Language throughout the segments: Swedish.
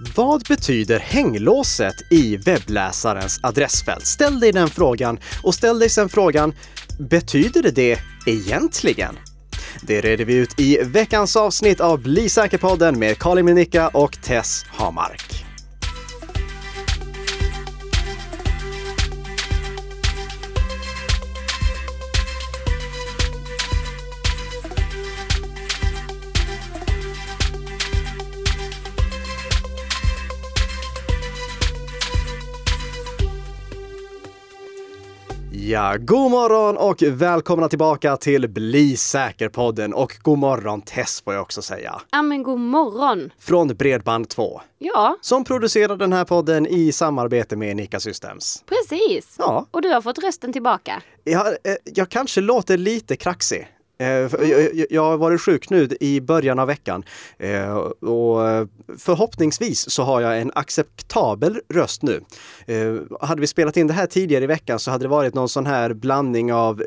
Vad betyder hänglåset i webbläsarens adressfält? Ställ dig den frågan och ställ dig sen frågan, betyder det det egentligen? Det reder vi ut i veckans avsnitt av Bli säker-podden med Karin Minicka och Tess Hamark. Ja, god morgon och välkomna tillbaka till Bli säker-podden och god morgon Tess får jag också säga. Ja men god morgon! Från Bredband2. Ja. Som producerar den här podden i samarbete med Nika Systems. Precis! Ja. Och du har fått rösten tillbaka. Jag, eh, jag kanske låter lite kraxig. Eh, jag, har varit sjuk nu i början av veckan eh, och förhoppningsvis så har jag en acceptabel röst nu. Hade vi spelat in det här tidigare i veckan så hade det varit någon sån här blandning av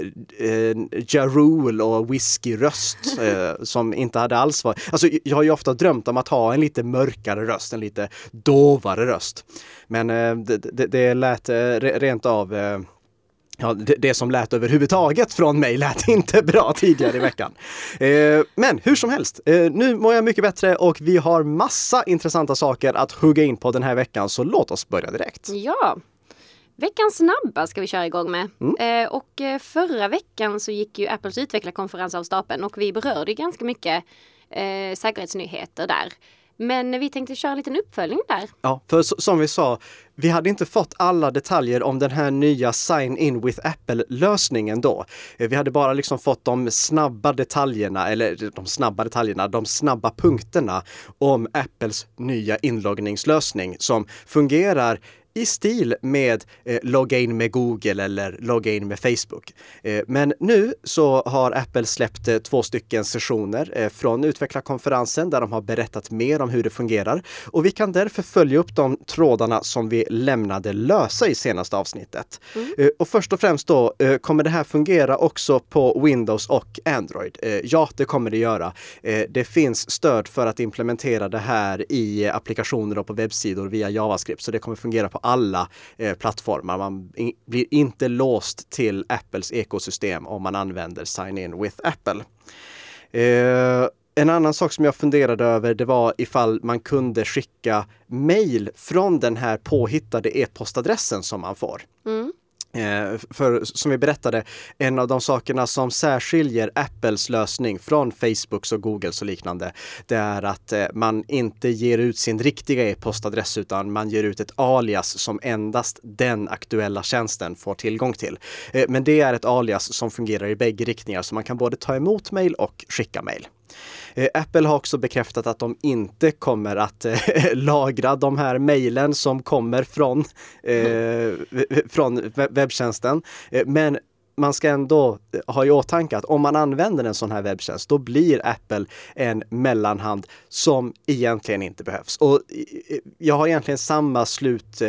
Ja Rule och whiskyröst som inte hade alls varit... Alltså jag har ju ofta drömt om att ha en lite mörkare röst, en lite dovare röst. Men det, det, det lät rent av Ja, det, det, som lät överhuvudtaget från mig lät inte bra tidigare i veckan. Eh, men hur som helst, eh, nu mår jag mycket bättre och vi har massa intressanta saker att hugga in på den här veckan, så låt oss börja direkt. Ja, Veckans snabba ska vi köra igång med. Mm. Eh, och förra veckan så gick ju Apples utvecklarkonferens av stapeln och vi berörde ganska mycket säkerhetsnyheter där. Men vi tänkte köra en liten uppföljning där. Ja, för som vi sa, vi hade inte fått alla detaljer om den här nya Sign In with Apple-lösningen då. Vi hade bara liksom fått de snabba detaljerna, eller de snabba detaljerna, de snabba punkterna om Apples nya inloggningslösning som fungerar i stil med eh, logga in med Google eller logga in med Facebook. Eh, men nu så har Apple släppt eh, två stycken sessioner eh, från utvecklarkonferensen där de har berättat mer om hur det fungerar. Och vi kan därför följa upp de trådarna som vi lämnade lösa i senaste avsnittet. Mm. Eh, och först och främst då, eh, kommer det här fungera också på Windows och Android? ja, det kommer det göra. det finns stöd för att implementera det här i applikationer och på webbsidor via JavaScript, så det kommer fungera på alla eh, plattformar. Man in, blir inte låst till Apples ekosystem om man använder Sign In with Apple. Eh, en annan sak som jag funderade över, det var ifall man kunde skicka mejl från den här påhittade e-postadressen som man får. Mm. Eh, för som vi berättade, en av de sakerna som särskiljer Apples lösning från Facebooks och Googles och liknande, det är att eh, man inte ger ut sin riktiga e-postadress utan man ger ut ett alias som endast den aktuella tjänsten får tillgång till. Eh, men det är ett alias som fungerar i bägge riktningar, så man kan både ta emot mejl och skicka mejl. Eh, Apple har också bekräftat att de inte kommer att eh, lagra de här mejlen som kommer från, eh, från webbtjänsten. Eh, men man ska ändå ha i åtanke att om man använder en sån här webbtjänst, då blir Apple en mellanhand som egentligen inte behövs. Och jag har egentligen samma slut,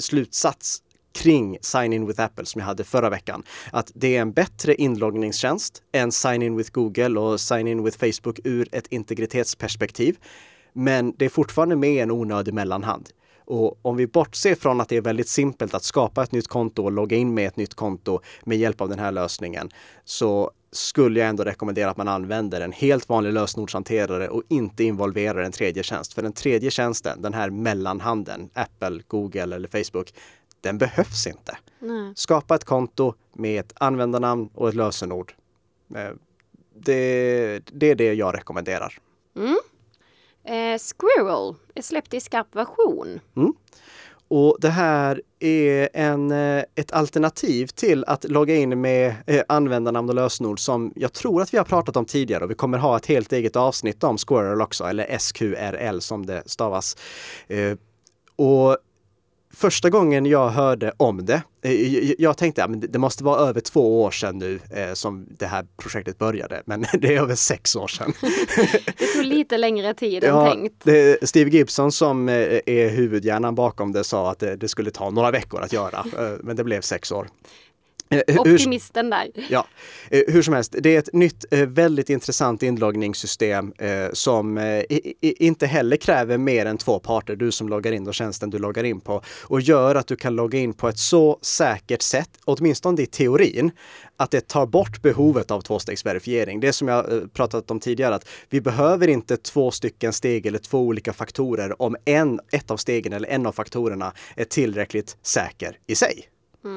slutsats kring Sign In with Apple som jag hade förra veckan. Att det är en bättre inloggningstjänst än Sign In with Google och Sign In with Facebook ur ett integritetsperspektiv. Men det är fortfarande med en onödig mellanhand. Och om vi bortser från att det är väldigt simpelt att skapa ett nytt konto och logga in med ett nytt konto med hjälp av den här lösningen så skulle jag ändå rekommendera att man använder en helt vanlig lösenordshanterare och inte involverar en tredje tjänst. För den tredje tjänsten, den här mellanhanden, Apple, Google eller Facebook, den behövs inte. Nej. Skapa ett konto med ett användarnamn och ett lösenord. Eh, det, det är det jag rekommenderar. Mm. Eh, Squirrel är släppt i skarp version. Mm. Och det här är en, eh, ett alternativ till att logga in med eh, användarnamn och lösenord som jag tror att vi har pratat om tidigare och vi kommer ha ett helt eget avsnitt om Squirrel också, eller SQRL som det stavas. Och första gången jag hörde om det, eh, jag tänkte att det måste vara över två år sedan nu eh, som det här projektet började, men det är över sex år sedan. det tog lite längre tid ja, än tänkt. Det, Steve Gibson som eh, är huvudhjärnan bakom det sa att det, det skulle ta några veckor att göra, men det blev sex år. Hur- Optimisten där. Ja, eh, hur som helst, det är ett nytt eh, väldigt intressant inloggningssystem eh, som eh, inte heller kräver mer än två parter, du som loggar in och tjänsten du loggar in på, och gör att du kan logga in på ett så säkert sätt, åtminstone i teorin, att det tar bort behovet av tvåstegsverifiering. Det som jag eh, pratat om tidigare, att vi behöver inte två stycken steg eller två olika faktorer om en, ett av stegen eller en av faktorerna är tillräckligt säker i sig. Eh,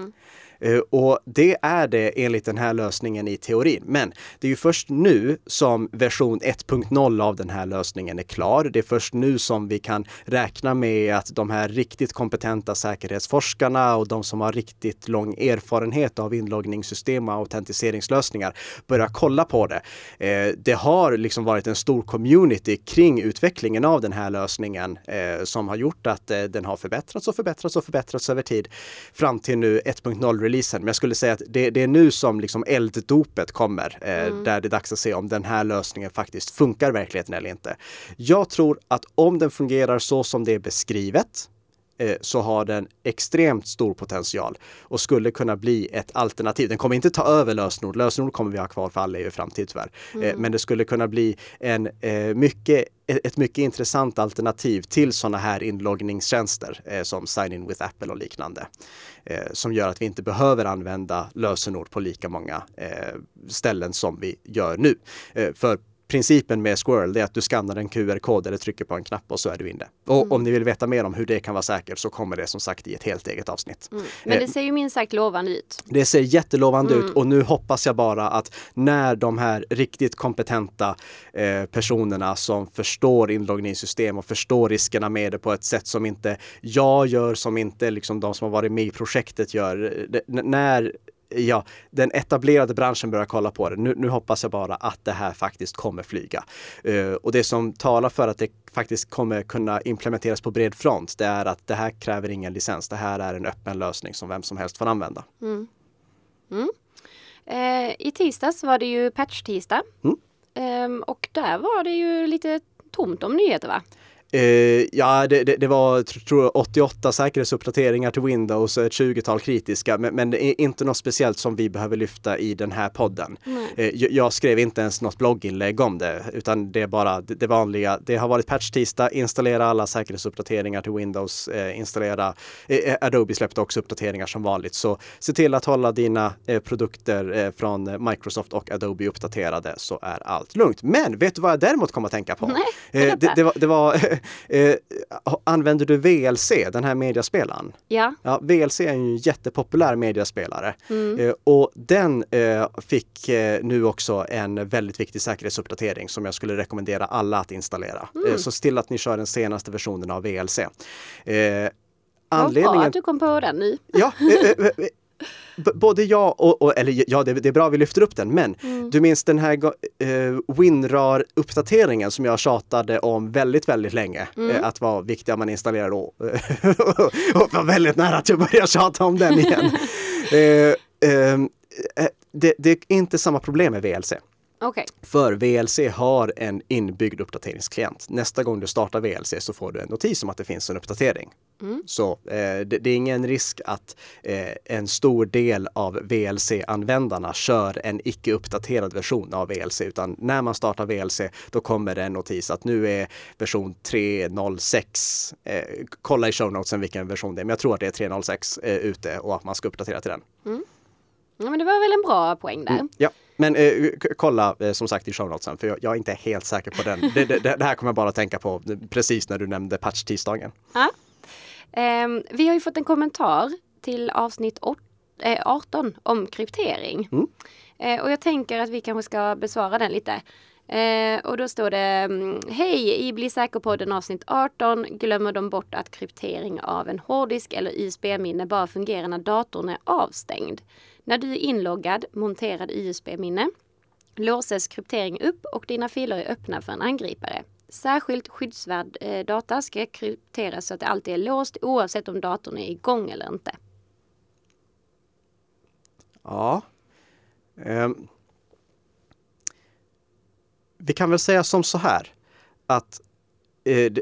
Eh, och det är det enligt den här lösningen i teorin. Men det är ju först nu som version 1.0 av den här lösningen är klar. Det är först nu som vi kan räkna med att de här riktigt kompetenta säkerhetsforskarna och de som har riktigt lång erfarenhet av inloggningssystem och autentiseringslösningar börjar kolla på det. Eh, det har liksom varit en stor community kring utvecklingen av den här lösningen eh, som har gjort att den har förbättrats och förbättrats och förbättrats över tid fram till nu 1.0 1.0-releasen. Men jag skulle säga att det, det är nu som liksom elddopet kommer, eh, där det är dags att se om den här lösningen faktiskt funkar i verkligheten eller inte. Jag tror att om den fungerar så som det är beskrivet, så har den extremt stor potential och skulle kunna bli ett alternativ. Den kommer inte ta över lösenord. Lösenord kommer vi ha kvar för all EU framtid tyvärr. Eh, Men det skulle kunna bli en, eh, mycket, ett mycket intressant alternativ till sådana här inloggningstjänster eh, som Sign-in with Apple och liknande. Eh, som gör att vi inte behöver använda lösenord på lika många eh, ställen som vi gör nu. Eh, för Principen med Squirrel det är att du skannar en QR-kod eller trycker på en knapp och så är du inne. Och om ni vill veta mer om hur det kan vara säkert så kommer det som sagt i ett helt eget avsnitt. Men det ser ju minst sagt lovande ut. Det ser jättelovande ut och nu hoppas jag bara att när de här riktigt kompetenta eh, personerna som förstår inloggningssystem och förstår riskerna med det på ett sätt som inte jag gör, som inte liksom de som har varit med i projektet gör. Det, n- när ja, den etablerade branschen börjar kolla på det. Nu, nu hoppas jag bara att det här faktiskt kommer flyga. Eh, och det som talar för att det faktiskt kommer kunna implementeras på bred front, det är att det här kräver ingen licens. Det här är en öppen lösning som vem som helst får använda. Eh, I tisdags var det ju patch-tisdag. Mm. Ehm, och där var det ju lite tomt om nyheter va? Eh, ja, det, det, det var tr- tror jag, 88 säkerhetsuppdateringar till Windows och ett 20-tal kritiska, men, men det är inte något speciellt som vi behöver lyfta i den här podden. Eh, jag, skrev inte ens något blogginlägg om det, utan det är bara det, det vanliga. Det har varit patch-tisdag, installera alla säkerhetsuppdateringar till Windows, eh, installera eh, Adobe släppte också uppdateringar som vanligt, så se till att hålla dina eh, produkter eh, från Microsoft och Adobe uppdaterade så är allt lugnt. Men vet du vad jag däremot kommer att tänka på? Nej, Eh, det var, det var eh, använder du VLC, den här mediaspelaren? Ja. Ja, VLC är ju en jättepopulär mediaspelare Mm. eh, och den eh, fick eh, nu också en väldigt viktig säkerhetsuppdatering som jag skulle rekommendera alla att installera. Mm. Eh, så till att ni kör den senaste versionen av VLC. Eh, Vad bra anledningen att du kom på den nu. Ja, b- både jag och, och eller ja, det, det är bra vi lyfter upp den, men du minns den här eh, WinRAR-uppdateringen som jag tjatade om väldigt, väldigt länge eh, att var viktig om man installerar då. och var väldigt nära att jag börjar tjata om den igen. eh, eh, eh, det, det är inte samma problem med VLC. Okej. För VLC har en inbyggd uppdateringsklient. Nästa gång du startar VLC så får du en notis om att det finns en uppdatering. Så eh, det, det är ingen risk att eh, en stor del av VLC-användarna kör en icke uppdaterad version av VLC, utan när man startar VLC då kommer det en notis att nu är version 3.06. Eh, kolla i show notesen vilken version det är, men jag tror att det är 3.06 eh, ute och att man ska uppdatera till den. Ja, men det var väl en bra poäng där. Ja, men eh, kolla eh, som sagt i show notesen, för jag, jag är inte helt säker på den. Det, det, det här kommer jag bara att tänka på eh, precis när du nämnde patch-tisdagen. Ja. Ehm, vi har ju fått en kommentar till avsnitt åt- eh, 18 om kryptering. Mm. Eh, och jag tänker att vi kanske ska besvara den lite. Eh, och då står det mm, Hej! I Bli säker-podden avsnitt 18 glömmer de bort att kryptering av en hårddisk eller USB-minne bara fungerar när datorn är avstängd. När du är inloggad, monterad USB-minne, låses kryptering upp och dina filer är öppna för en angripare. Särskilt skyddsvärd eh, data ska krypteras så att det alltid är låst oavsett om datorn är igång eller inte. Ja. Um. Vi kan väl säga som så här att eh,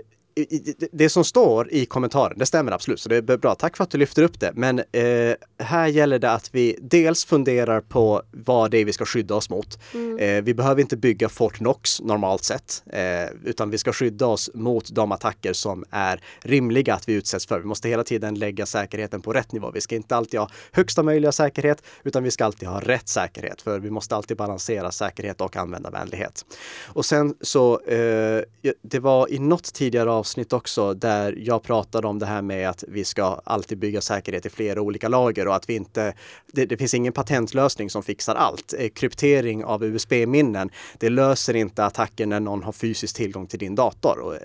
det- som står i kommentaren, det stämmer absolut, så det är bra. Tack för att du lyfter upp det. Men eh, här gäller det att vi dels funderar på vad det är vi ska skydda oss mot. Mm. Eh, vi behöver inte bygga Fort Knox normalt sett, eh, utan vi ska skydda oss mot de attacker som är rimliga att vi utsätts för. Vi måste hela tiden lägga säkerheten på rätt nivå. Vi ska inte alltid ha högsta möjliga säkerhet, utan vi ska alltid ha rätt säkerhet, för vi måste alltid balansera säkerhet och användarvänlighet. Och sen så, eh, det var i något tidigare avsnitt också där jag pratade om det här med att vi ska alltid bygga säkerhet i flera olika lager och att vi inte, det, det finns ingen patentlösning som fixar allt. Eh, kryptering av USB-minnen, det löser inte attacken när någon har fysisk tillgång till din dator. Och, eh,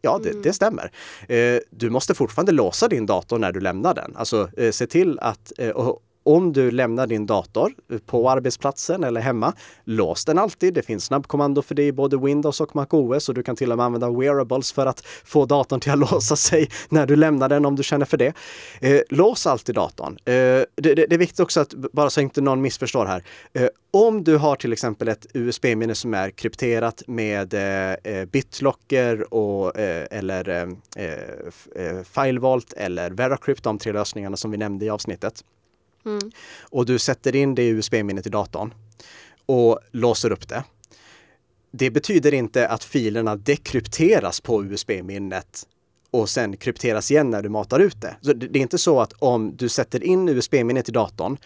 ja, det, mm. det stämmer. Eh, du måste fortfarande låsa din dator när du lämnar den. Alltså se till att och, om du lämnar din dator på arbetsplatsen eller hemma, lås den alltid. Det finns snabbkommando för det i både Windows och MacOS och du kan till och med använda wearables för att få datorn till att låsa sig när du lämnar den om du känner för det. Eh, lås alltid datorn. Eh, det, det, det, är viktigt också att, bara så inte någon missförstår här, eh, om du har till exempel ett USB-minne som är krypterat med eh, eh BitLocker och, eh, eller eh, eh, eh FileVault eller VeraCrypt, de tre lösningarna som vi nämnde i avsnittet. Mm. Och du sätter in det USB-minnet i datorn och låser upp det. Det betyder inte att filerna dekrypteras på USB-minnet och sen krypteras igen när du matar ut det. Så det är inte så att om du sätter in USB-minnet i datorn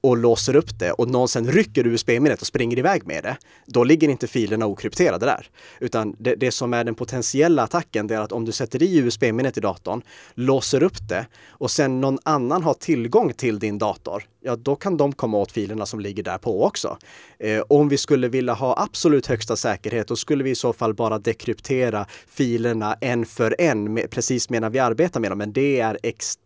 och låser upp det och någon sen rycker USB-minnet och springer iväg med det, då ligger inte filerna okrypterade där. Utan det, det som är den potentiella attacken, det är att om du sätter i USB-minnet i datorn, låser upp det och sen någon annan har tillgång till din dator, ja då kan de komma åt filerna som ligger där på också. Eh, om vi skulle vilja ha absolut högsta säkerhet, då skulle vi i så fall bara dekryptera filerna en för en, med, precis medan vi arbetar med dem. Men det är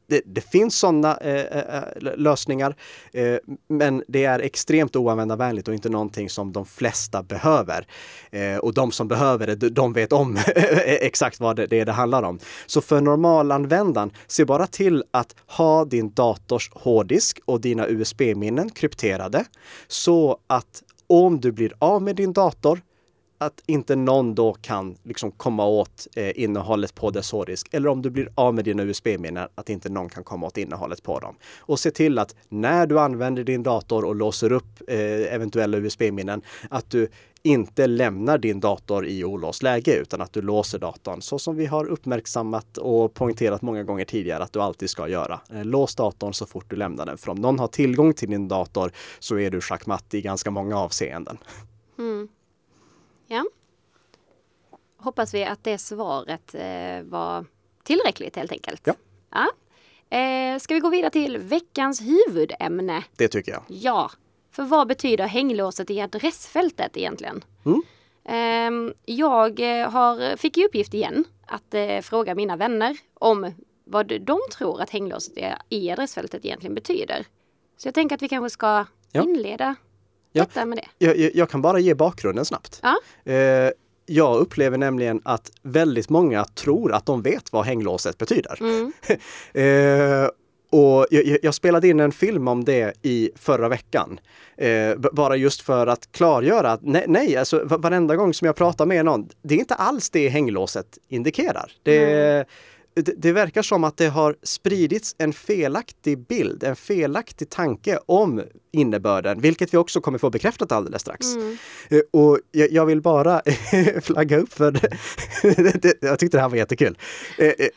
det, det, finns sådana eh, eh, eh lösningar, eh, men det är extremt oanvändarvänligt och inte någonting som de flesta behöver. Eh, och de som behöver det, de vet om exakt vad det, det är det handlar om. Så för normalanvändaren, se bara till att ha din dators hårddisk och dina USB-minnen krypterade så att om du blir av med din dator att inte någon då kan liksom komma åt eh, innehållet på dess hårddisk. Eller om du blir av med dina USB-minnen, att inte någon kan komma åt innehållet på dem. Och se till att när du använder din dator och låser upp eh, eventuella USB-minnen, att du inte lämnar din dator i olåst läge utan att du låser datorn så som vi har uppmärksammat och poängterat många gånger tidigare att du alltid ska göra. Eh, lås datorn så fort du lämnar den. För om någon har tillgång till din dator så är du schackmatt i ganska många avseenden. Mm. Ja. Hoppas vi att det svaret eh, var tillräckligt helt enkelt. Ja. ja. Eh, ska vi gå vidare till veckans huvudämne? Det tycker jag. Ja. För vad betyder hänglåset i adressfältet egentligen? Mm. Ehm, eh, jag har, fick i uppgift igen att eh, fråga mina vänner om vad de tror att hänglåset i adressfältet egentligen betyder. Så jag tänker att vi kanske ska ja. inleda Ja, med det. Jag, jag, kan bara ge bakgrunden snabbt. Ja. Eh, jag upplever nämligen att väldigt många tror att de vet vad hänglåset betyder. Mm. eh, och jag, jag, spelade in en film om det i förra veckan. Eh, bara just för att klargöra att nej, nej, alltså varenda gång som jag pratar med någon, det är inte alls det hänglåset indikerar. Det, mm det, det, verkar som att det har spridits en felaktig bild, en felaktig tanke om innebörden, vilket vi också kommer få bekräftat alldeles strax. Mm. Eh, och jag, jag, vill bara flagga upp för det. jag tyckte det här var jättekul. Eh, eh,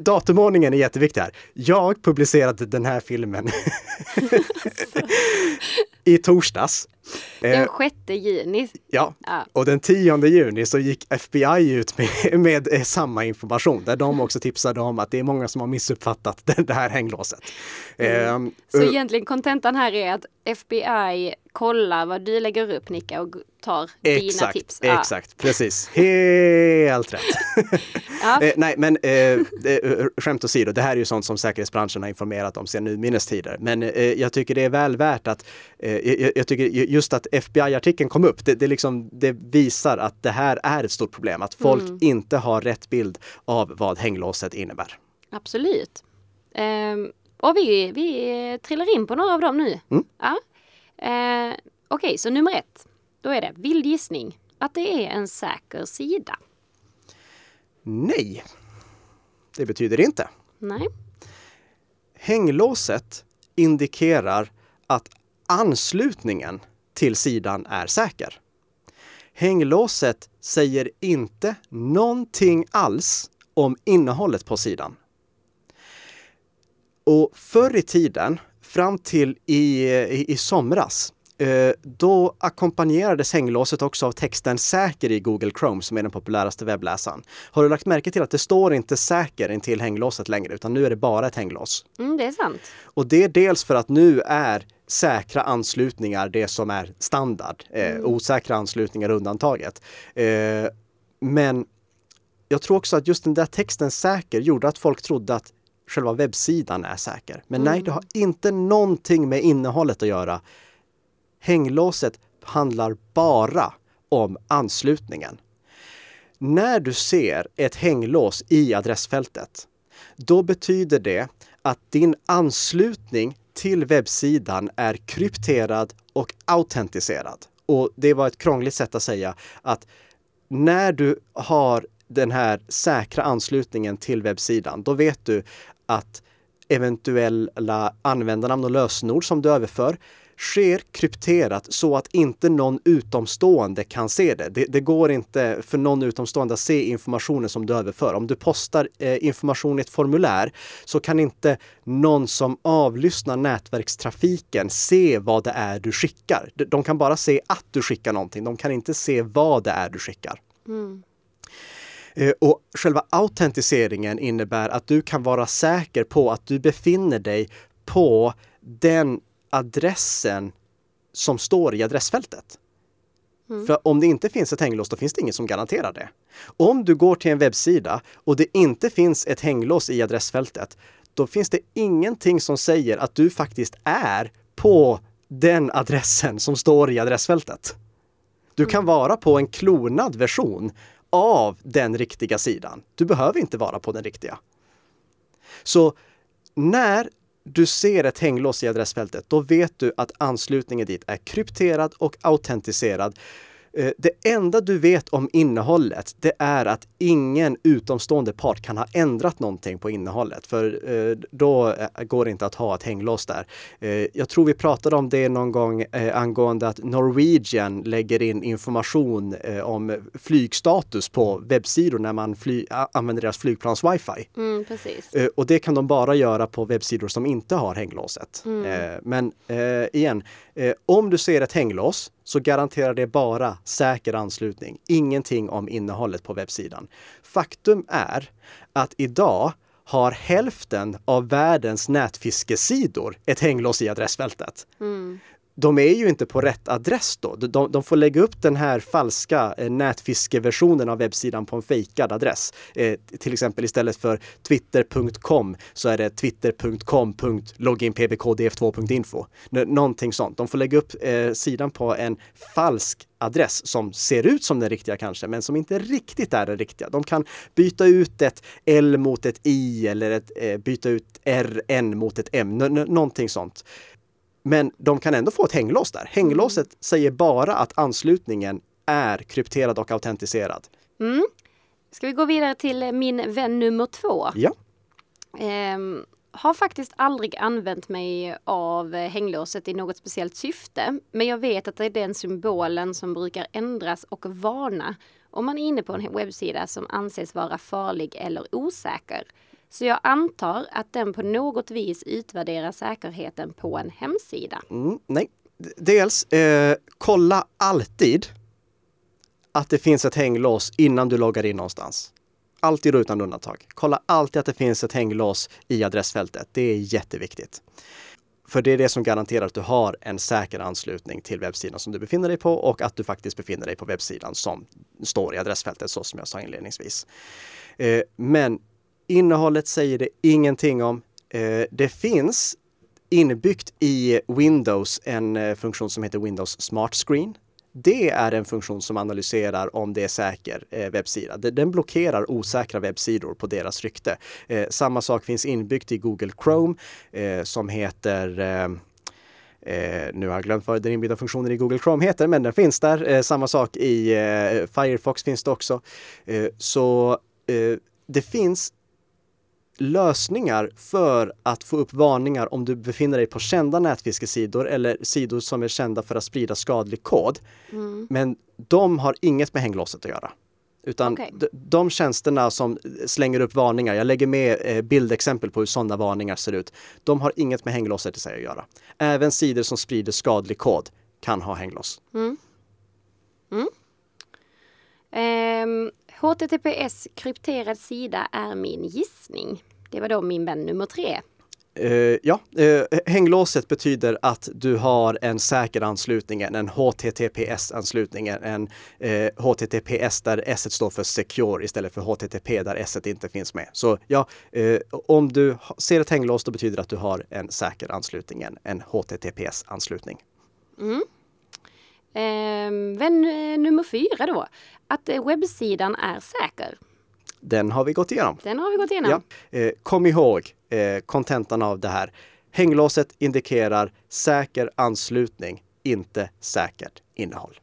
datumordningen är jätteviktig här. Jag publicerade den här filmen i torsdags. Den 6 eh, juni. Ja. och den 10 juni så gick FBI ut med, med samma information där de också tipsade om att det är många som har missuppfattat det här hänglåset. Mm. Eh, så egentligen kontentan här är att FBI kollar vad du lägger upp Nicka och tar exakt, dina tips. Ja. Exakt, precis. Helt rätt. ja. eh, nej, men eh, eh, skämt åsido, det här är ju sånt som säkerhetsbranschen har informerat om sedan urminnes tider. Men eh, jag tycker det är väl värt att, eh, jag, jag, tycker just att FBI-artikeln kom upp, det, det, liksom, det visar att det här är ett stort problem, att folk mm. inte har rätt bild av vad hänglåset innebär. Absolut. Um, och vi, vi trillar in på några av dem nu. Mm. Ja. Eh, Okej, okay, så nummer ett. Då är det vild gissning. Att det är en säker sida. Nej, det betyder det inte. Nej. Hänglåset indikerar att anslutningen till sidan är säker. Hänglåset säger inte någonting alls om innehållet på sidan. Och förr i tiden, fram till i, i, i somras, eh, då ackompanjerades hänglåset också av texten säker i Google Chrome som är den populäraste webbläsaren. Har du lagt märke till att det står inte säker intill hänglåset längre utan nu är det bara ett hänglås? Mm, det är sant. Och det är dels för att nu är säkra anslutningar det som är standard. Eh, Mm. osäkra anslutningar undantaget. Eh, men jag tror också att just den där texten säker gjorde att folk trodde att själva webbsidan är säker. Men nej, det har inte någonting med innehållet att göra. Hänglåset handlar bara om anslutningen. När du ser ett hänglås i adressfältet, då betyder det att din anslutning till webbsidan är krypterad och autentiserad. Och det var ett krångligt sätt att säga att när du har den här säkra anslutningen till webbsidan, då vet du att eventuella användarnamn och lösenord som du överför sker krypterat så att inte någon utomstående kan se det. det. Det går inte för någon utomstående att se informationen som du överför. Om du postar eh, information i ett formulär så kan inte någon som avlyssnar nätverkstrafiken se vad det är du skickar. De- De kan bara se att du skickar någonting. De kan inte se vad det är du skickar. Mm. Och själva autentiseringen innebär att du kan vara säker på att du befinner dig på den adressen som står i adressfältet. För om det inte finns ett hänglås, då finns det inget som garanterar det. Om du går till en webbsida och det inte finns ett hänglås i adressfältet, då finns det ingenting som säger att du faktiskt är på den adressen som står i adressfältet. Du kan vara på en klonad version av den riktiga sidan. Du behöver inte vara på den riktiga. Så när du ser ett hänglås i adressfältet, då vet du att anslutningen dit är krypterad och autentiserad. Eh, Det enda du vet om innehållet, det är att ingen utomstående part kan ha ändrat någonting på innehållet, för eh, då eh, går det inte att ha ett hänglås där. Jag tror vi pratade om det någon gång angående att Norwegian lägger in information om flygstatus på webbsidor när man fly- använder deras flygplans wifi. Mm, precis. Och det kan de bara göra på webbsidor som inte har hänglåset. Eh, Men igen, om du ser ett hänglås så garanterar det bara säker anslutning. Ingenting om innehållet på webbsidan. Faktum är att idag har hälften av världens nätfiskesidor ett hänglås i adressfältet mm de är ju inte på rätt adress då. De, de får lägga upp den här falska eh, nätfiskeversionen av webbsidan på en fejkad adress. Eh, till exempel istället för twitter.com så är det twitter.com.loginpbkdf2.info. Någonting sånt. De får lägga upp eh, sidan på en falsk adress som ser ut som den riktiga kanske, men som inte riktigt är den riktiga. De kan byta ut ett L mot ett I eller ett, eh, byta ut RN mot ett M, N- n- någonting sånt. Men de kan ändå få ett hänglås där. Hänglåset säger bara att anslutningen är krypterad och autentiserad. Ska vi gå vidare till min vän nummer två? Ja. Ehm, har faktiskt aldrig använt mig av hänglåset i något speciellt syfte. Men jag vet att det är den symbolen som brukar ändras och varna om man är inne på en webbsida som anses vara farlig eller osäker. Så jag antar att den på något vis utvärderar säkerheten på en hemsida. Mm, nej. Dels, eh, kolla alltid att det finns ett hänglås innan du loggar in någonstans. Alltid och utan undantag. Kolla alltid att det finns ett hänglås i adressfältet. Det är jätteviktigt. För det är det som garanterar att du har en säker anslutning till webbsidan som du befinner dig på och att du faktiskt befinner dig på webbsidan som står i adressfältet så som jag sa inledningsvis. Eh, men innehållet säger det ingenting om. Eh, det finns inbyggt i Windows en eh, funktion som heter Windows Smart Screen. Det är en funktion som analyserar om det är säker eh, webbsida. Den blockerar osäkra webbsidor på deras rykte. Eh, samma sak finns inbyggt i Google Chrome eh, som heter eh, Eh, nu har jag glömt vad den inbyggda funktionen i Google Chrome heter, men den finns där. Eh, samma sak i eh, Firefox finns det också. Eh, så eh, det finns lösningar för att få upp varningar om du befinner dig på kända nätfiskesidor eller sidor som är kända för att sprida skadlig kod. Mm. Men de har inget med hänglåset att göra. Utan Okej. de, de tjänsterna som slänger upp varningar, jag lägger med eh, bildexempel på hur sådana varningar ser ut. De har inget med hänglåset i sig att göra. Även sidor som sprider skadlig kod kan ha hänglås. Ehm, HTTPS krypterad sida är min gissning. Var då min vän nummer tre. Eh, ja, eh, hänglåset betyder att du har en säker anslutning, en HTTPS-anslutning, en eh, HTTPS där S står för secure istället för HTTP där S inte finns med. Så ja, om du ser ett hänglås då betyder det att du har en säker anslutning, en, HTTPS-anslutning. Ehm, vän nummer fyra då. Att webbsidan är säker. Den har vi gått igenom. Den har vi gått igenom. Ja. Eh, kom ihåg eh, kontentan av det här. Hänglåset indikerar säker anslutning, inte säkert innehåll.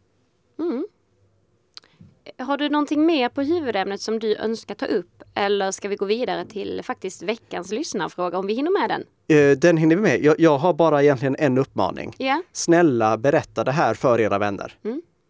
Har du någonting mer på huvudämnet som du önskar ta upp? Eller ska vi gå vidare till faktiskt veckans lyssnarfråga om vi hinner med den? Eh, den hinner vi med. Jag, jag har bara egentligen en uppmaning. Ja. Snälla berätta det här för era vänner.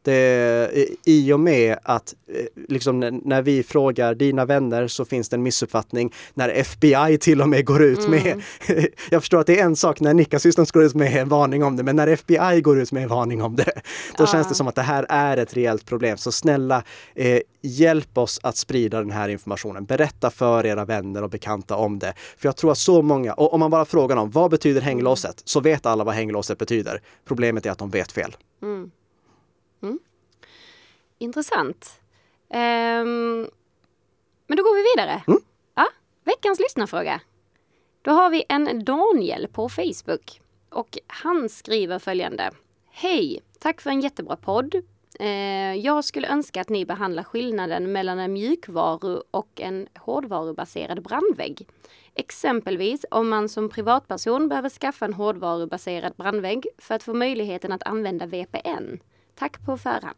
Det, i- I och med att eh, liksom, när vi frågar dina vänner så finns det en missuppfattning när FBI till och med går ut med, jag förstår att det är en sak när Nikka Systems går ut med en varning om det, men när FBI går ut med en varning om det, då känns det som att det här är ett reellt problem. Så snälla, eh, hjälp oss att sprida den här informationen. Berätta för era vänner och bekanta om det. För jag tror att så många, och om man bara frågar dem, vad betyder hänglåset? Så vet alla vad hänglåset betyder. Problemet är att de vet fel. Intressant. Ehm, men då går vi vidare. Mm. Ja, veckans lyssnarfråga. Då har vi en Daniel på Facebook och han skriver följande. Hej! Tack för en jättebra podd. Eh, jag skulle önska att ni behandlar skillnaden mellan en mjukvaru och en hårdvarubaserad brandvägg. Exempelvis om man som privatperson behöver skaffa en hårdvarubaserad brandvägg för att få möjligheten att använda VPN. Tack på förhand.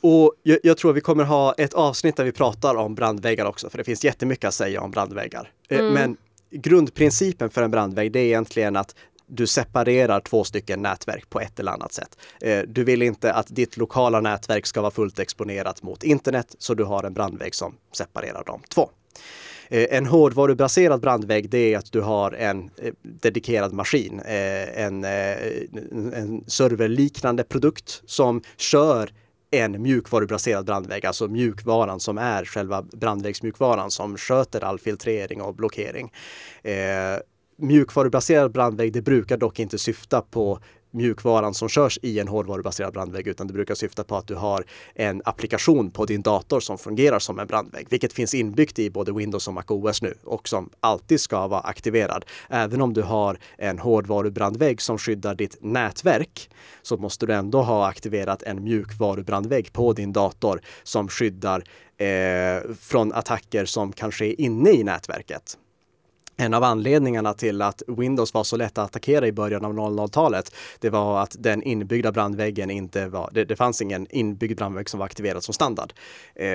Och jag, jag tror vi kommer ha ett avsnitt där vi pratar om brandväggar också, för det finns jättemycket att säga om brandväggar. Eh, Men grundprincipen för en brandvägg, det är egentligen att du separerar två stycken nätverk på ett eller annat sätt. Eh, Du vill inte att ditt lokala nätverk ska vara fullt exponerat mot internet, så du har en brandvägg som separerar de två. Eh, en hårdvarubaserad brandvägg det är att du har en eh, dedikerad maskin, eh, en, en serverliknande produkt som kör en mjukvarubaserad brandvägg, alltså mjukvaran som är själva brandväggsmjukvaran som sköter all filtrering och blockering. Eh, mjukvarubaserad brandvägg, det brukar dock inte syfta på mjukvaran som körs i en hårdvarubaserad brandvägg, utan det brukar syfta på att du har en applikation på din dator som fungerar som en brandvägg, vilket finns inbyggt i både Windows och MacOS nu och som alltid ska vara aktiverad. Även om du har en hårdvarubrandvägg som skyddar ditt nätverk så måste du ändå ha aktiverat en mjukvarubrandvägg på din dator som skyddar eh, från attacker som kan ske inne i nätverket. En av anledningarna till att Windows var så lätt att attackera i början av 00-talet, det var att den inbyggda brandväggen inte var, det, det fanns ingen inbyggd brandvägg som var aktiverad som standard. Eh,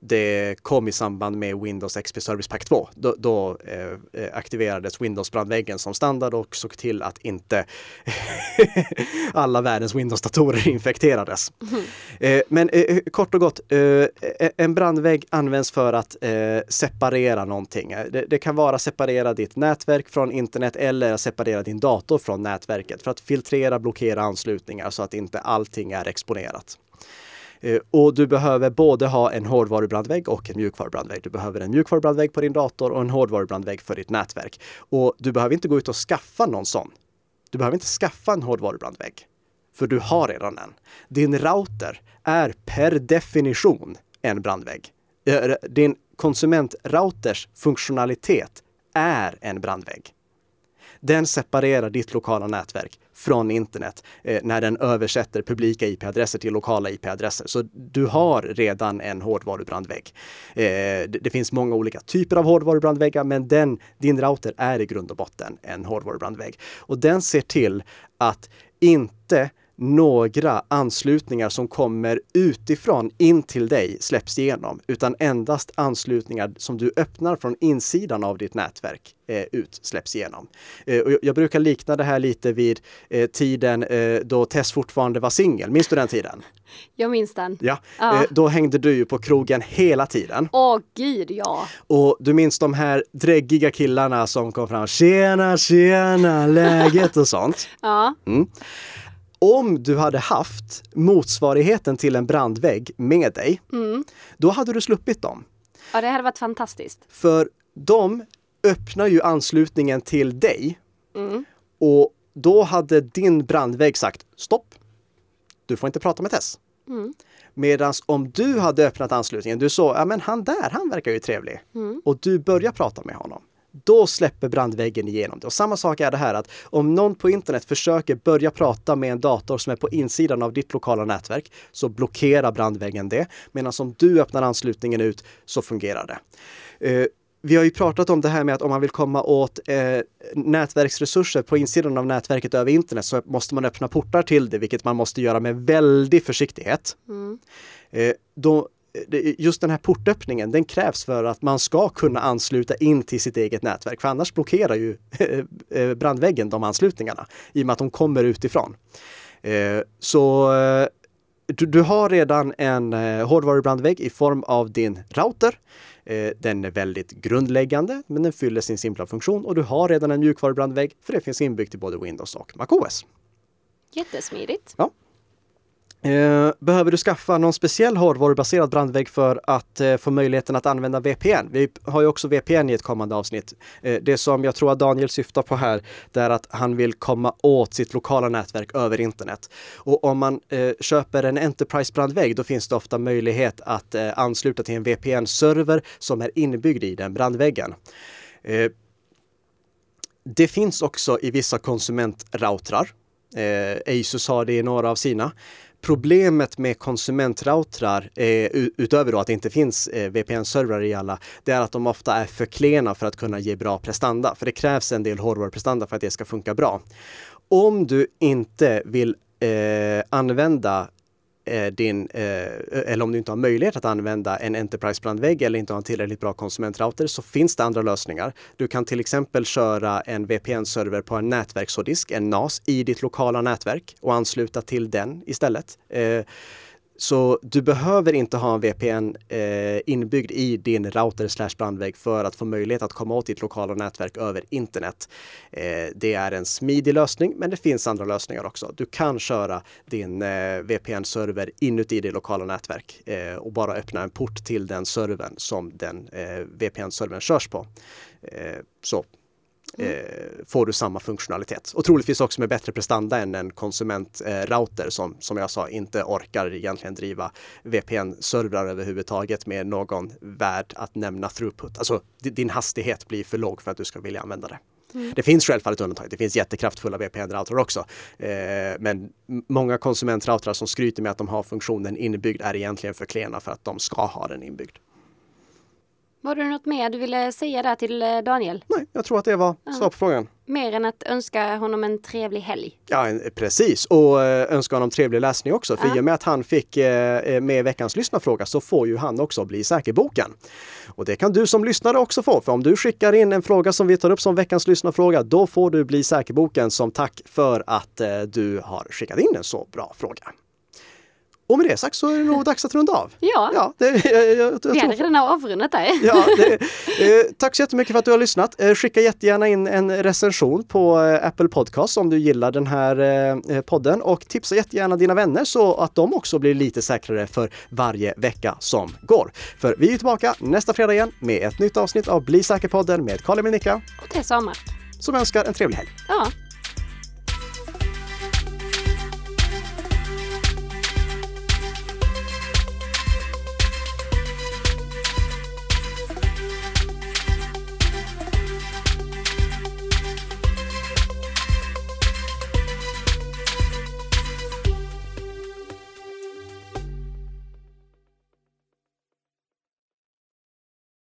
det kom i samband med Windows XP Service Pack 2. Då, då eh, eh, aktiverades Windows-brandväggen som standard och såg till att inte alla världens Windows-datorer infekterades. Eh, men eh, kort och gott, eh, en brandvägg används för att eh, separera någonting. Eh, Det, det kan vara separera ditt nätverk från internet eller separera din dator från nätverket för att filtrera, blockera anslutningar så att inte allting är exponerat. Eh, och du behöver både ha en hårdvarubrandvägg och en mjukvarubrandvägg. Du behöver en mjukvarubrandvägg på din dator och en hårdvarubrandvägg för ditt nätverk. Och du behöver inte gå ut och skaffa någon sån. Du behöver inte skaffa en hårdvarubrandvägg. För du har redan en. Din router är per definition en brandvägg. Eh, din konsumentrouters funktionalitet är en brandvägg. Den separerar ditt lokala nätverk från internet eh, när den översätter publika IP-adresser till lokala IP-adresser. Så du har redan en hårdvarubrandvägg. Eh, det, det finns många olika typer av hårdvarubrandväggar, men den, din router är i grund och botten en hårdvarubrandvägg. Och den ser till att inte några anslutningar som kommer utifrån in till dig släpps igenom, utan endast anslutningar som du öppnar från insidan av ditt nätverk eh, ut släpps igenom. Eh, och jag brukar likna det här lite vid eh, tiden eh, då Tess fortfarande var singel. Minns du den tiden? Jag minns den. Ja, Ja. Eh, då hängde du ju på krogen hela tiden. Åh gud ja. Och du minns de här dräggiga killarna som kom fram. Tjena, tjena, läget och sånt. Ja. Om du hade haft motsvarigheten till en brandvägg med dig, då hade du sluppit dem. ja, det hade varit fantastiskt. För de öppnar ju anslutningen till dig. Och då hade din brandvägg sagt stopp. Du får inte prata med Tess. Medan om du hade öppnat anslutningen, du såg, ja men han där, han verkar ju trevlig. Och du börjar prata med honom. Då släpper brandväggen igenom det. Och samma sak är det här att om någon på internet försöker börja prata med en dator som är på insidan av ditt lokala nätverk så blockerar brandväggen det. Medan om du öppnar anslutningen ut så fungerar det. Eh, vi har ju pratat om det här med att om man vill komma åt eh, nätverksresurser på insidan av nätverket över internet så måste man öppna portar till det, vilket man måste göra med väldig försiktighet. Eh, då, det- just den här portöppningen, den krävs för att man ska kunna ansluta in till sitt eget nätverk, för annars blockerar ju eh, brandväggen de anslutningarna i och med att de kommer utifrån. Eh, Så eh, du, du har redan en eh, hårdvarubrandvägg i form av din router. Eh, den är väldigt grundläggande, men den fyller sin simpla funktion och du har redan en mjukvarubrandvägg för det finns inbyggt i både Windows och MacOS. Jättesmidigt. Eh, Eh, behöver du skaffa någon speciell hårdvarubaserad brandvägg för att eh, få möjligheten att använda VPN? Vi har ju också VPN i ett kommande avsnitt. Eh, det som jag tror att Daniel syftar på här, det är att han vill komma åt sitt lokala nätverk över internet. Och om man köper en Enterprise-brandvägg, då finns det ofta möjlighet att ansluta till en VPN-server som är inbyggd i den brandväggen. Det finns också i vissa konsumentroutrar. Asus har det i några av sina. Problemet med konsumentroutrar, eh, utöver då att det inte finns eh, VPN-servrar i alla, det är att de ofta är för klena för att kunna ge bra prestanda. För det krävs en del hårdvaruprestanda för att det ska funka bra. Om du inte vill eh, använda Eh, din, eh, eller om du inte har möjlighet att använda en Enterprise-brandvägg eller inte har en tillräckligt bra konsumentrouter så finns det andra lösningar. Du kan till exempel köra en VPN-server på en nätverkshårddisk, en NAS, i ditt lokala nätverk och ansluta till den istället. Eh, så du behöver inte ha en VPN eh, inbyggd i din router slash brandvägg för att få möjlighet att komma åt ditt lokala nätverk över internet. Eh, det är en smidig lösning, men det finns andra lösningar också. Du kan köra din eh, VPN-server inuti det lokala nätverk eh, och bara öppna en port till den servern som den eh, VPN-servern körs på. Eh, så eh, får du samma funktionalitet. Och troligtvis också med bättre prestanda än en konsumentrouter som, som jag sa, inte orkar egentligen driva VPN-servrar överhuvudtaget med någon värd att nämna throughput. Alltså di- din hastighet blir för låg för att du ska vilja använda det. Det finns självfallet undantag. Det finns jättekraftfulla VPN-routrar också. Eh, men många konsumentroutrar som skryter med att de har funktionen inbyggd är egentligen för klena för att de ska ha den inbyggd. Var det något mer du ville säga där till eh, Daniel? Nej, jag tror att det var svar på frågan. Mer än att önska honom en trevlig helg. Ja, en- precis. Och eh, önska honom trevlig läsning också. För Ja. i och med att han fick eh, eh, med veckans lyssnarfråga så får ju han också bli säkerboken. Och det kan du som lyssnare också få. För om du skickar in en fråga som vi tar upp som veckans lyssnarfråga, då får du bli säkerboken som tack för att eh, du har skickat in en så bra fråga. Och med det sagt så är det nog dags att runda av. Ja, Ja, det, jag, jag, jag vi hade redan avrundat där. Ja, det, eh, tack så jättemycket för att du har lyssnat. Eh, skicka jättegärna in en recension på eh, Apple Podcast om du gillar den här eh, podden och tipsa jättegärna dina vänner så att de också blir lite säkrare för varje vecka som går. För vi är tillbaka nästa fredag igen med ett nytt avsnitt av Bli säker-podden med Karl Emil Nicka Och Tess Amart. som önskar en trevlig helg. Ja,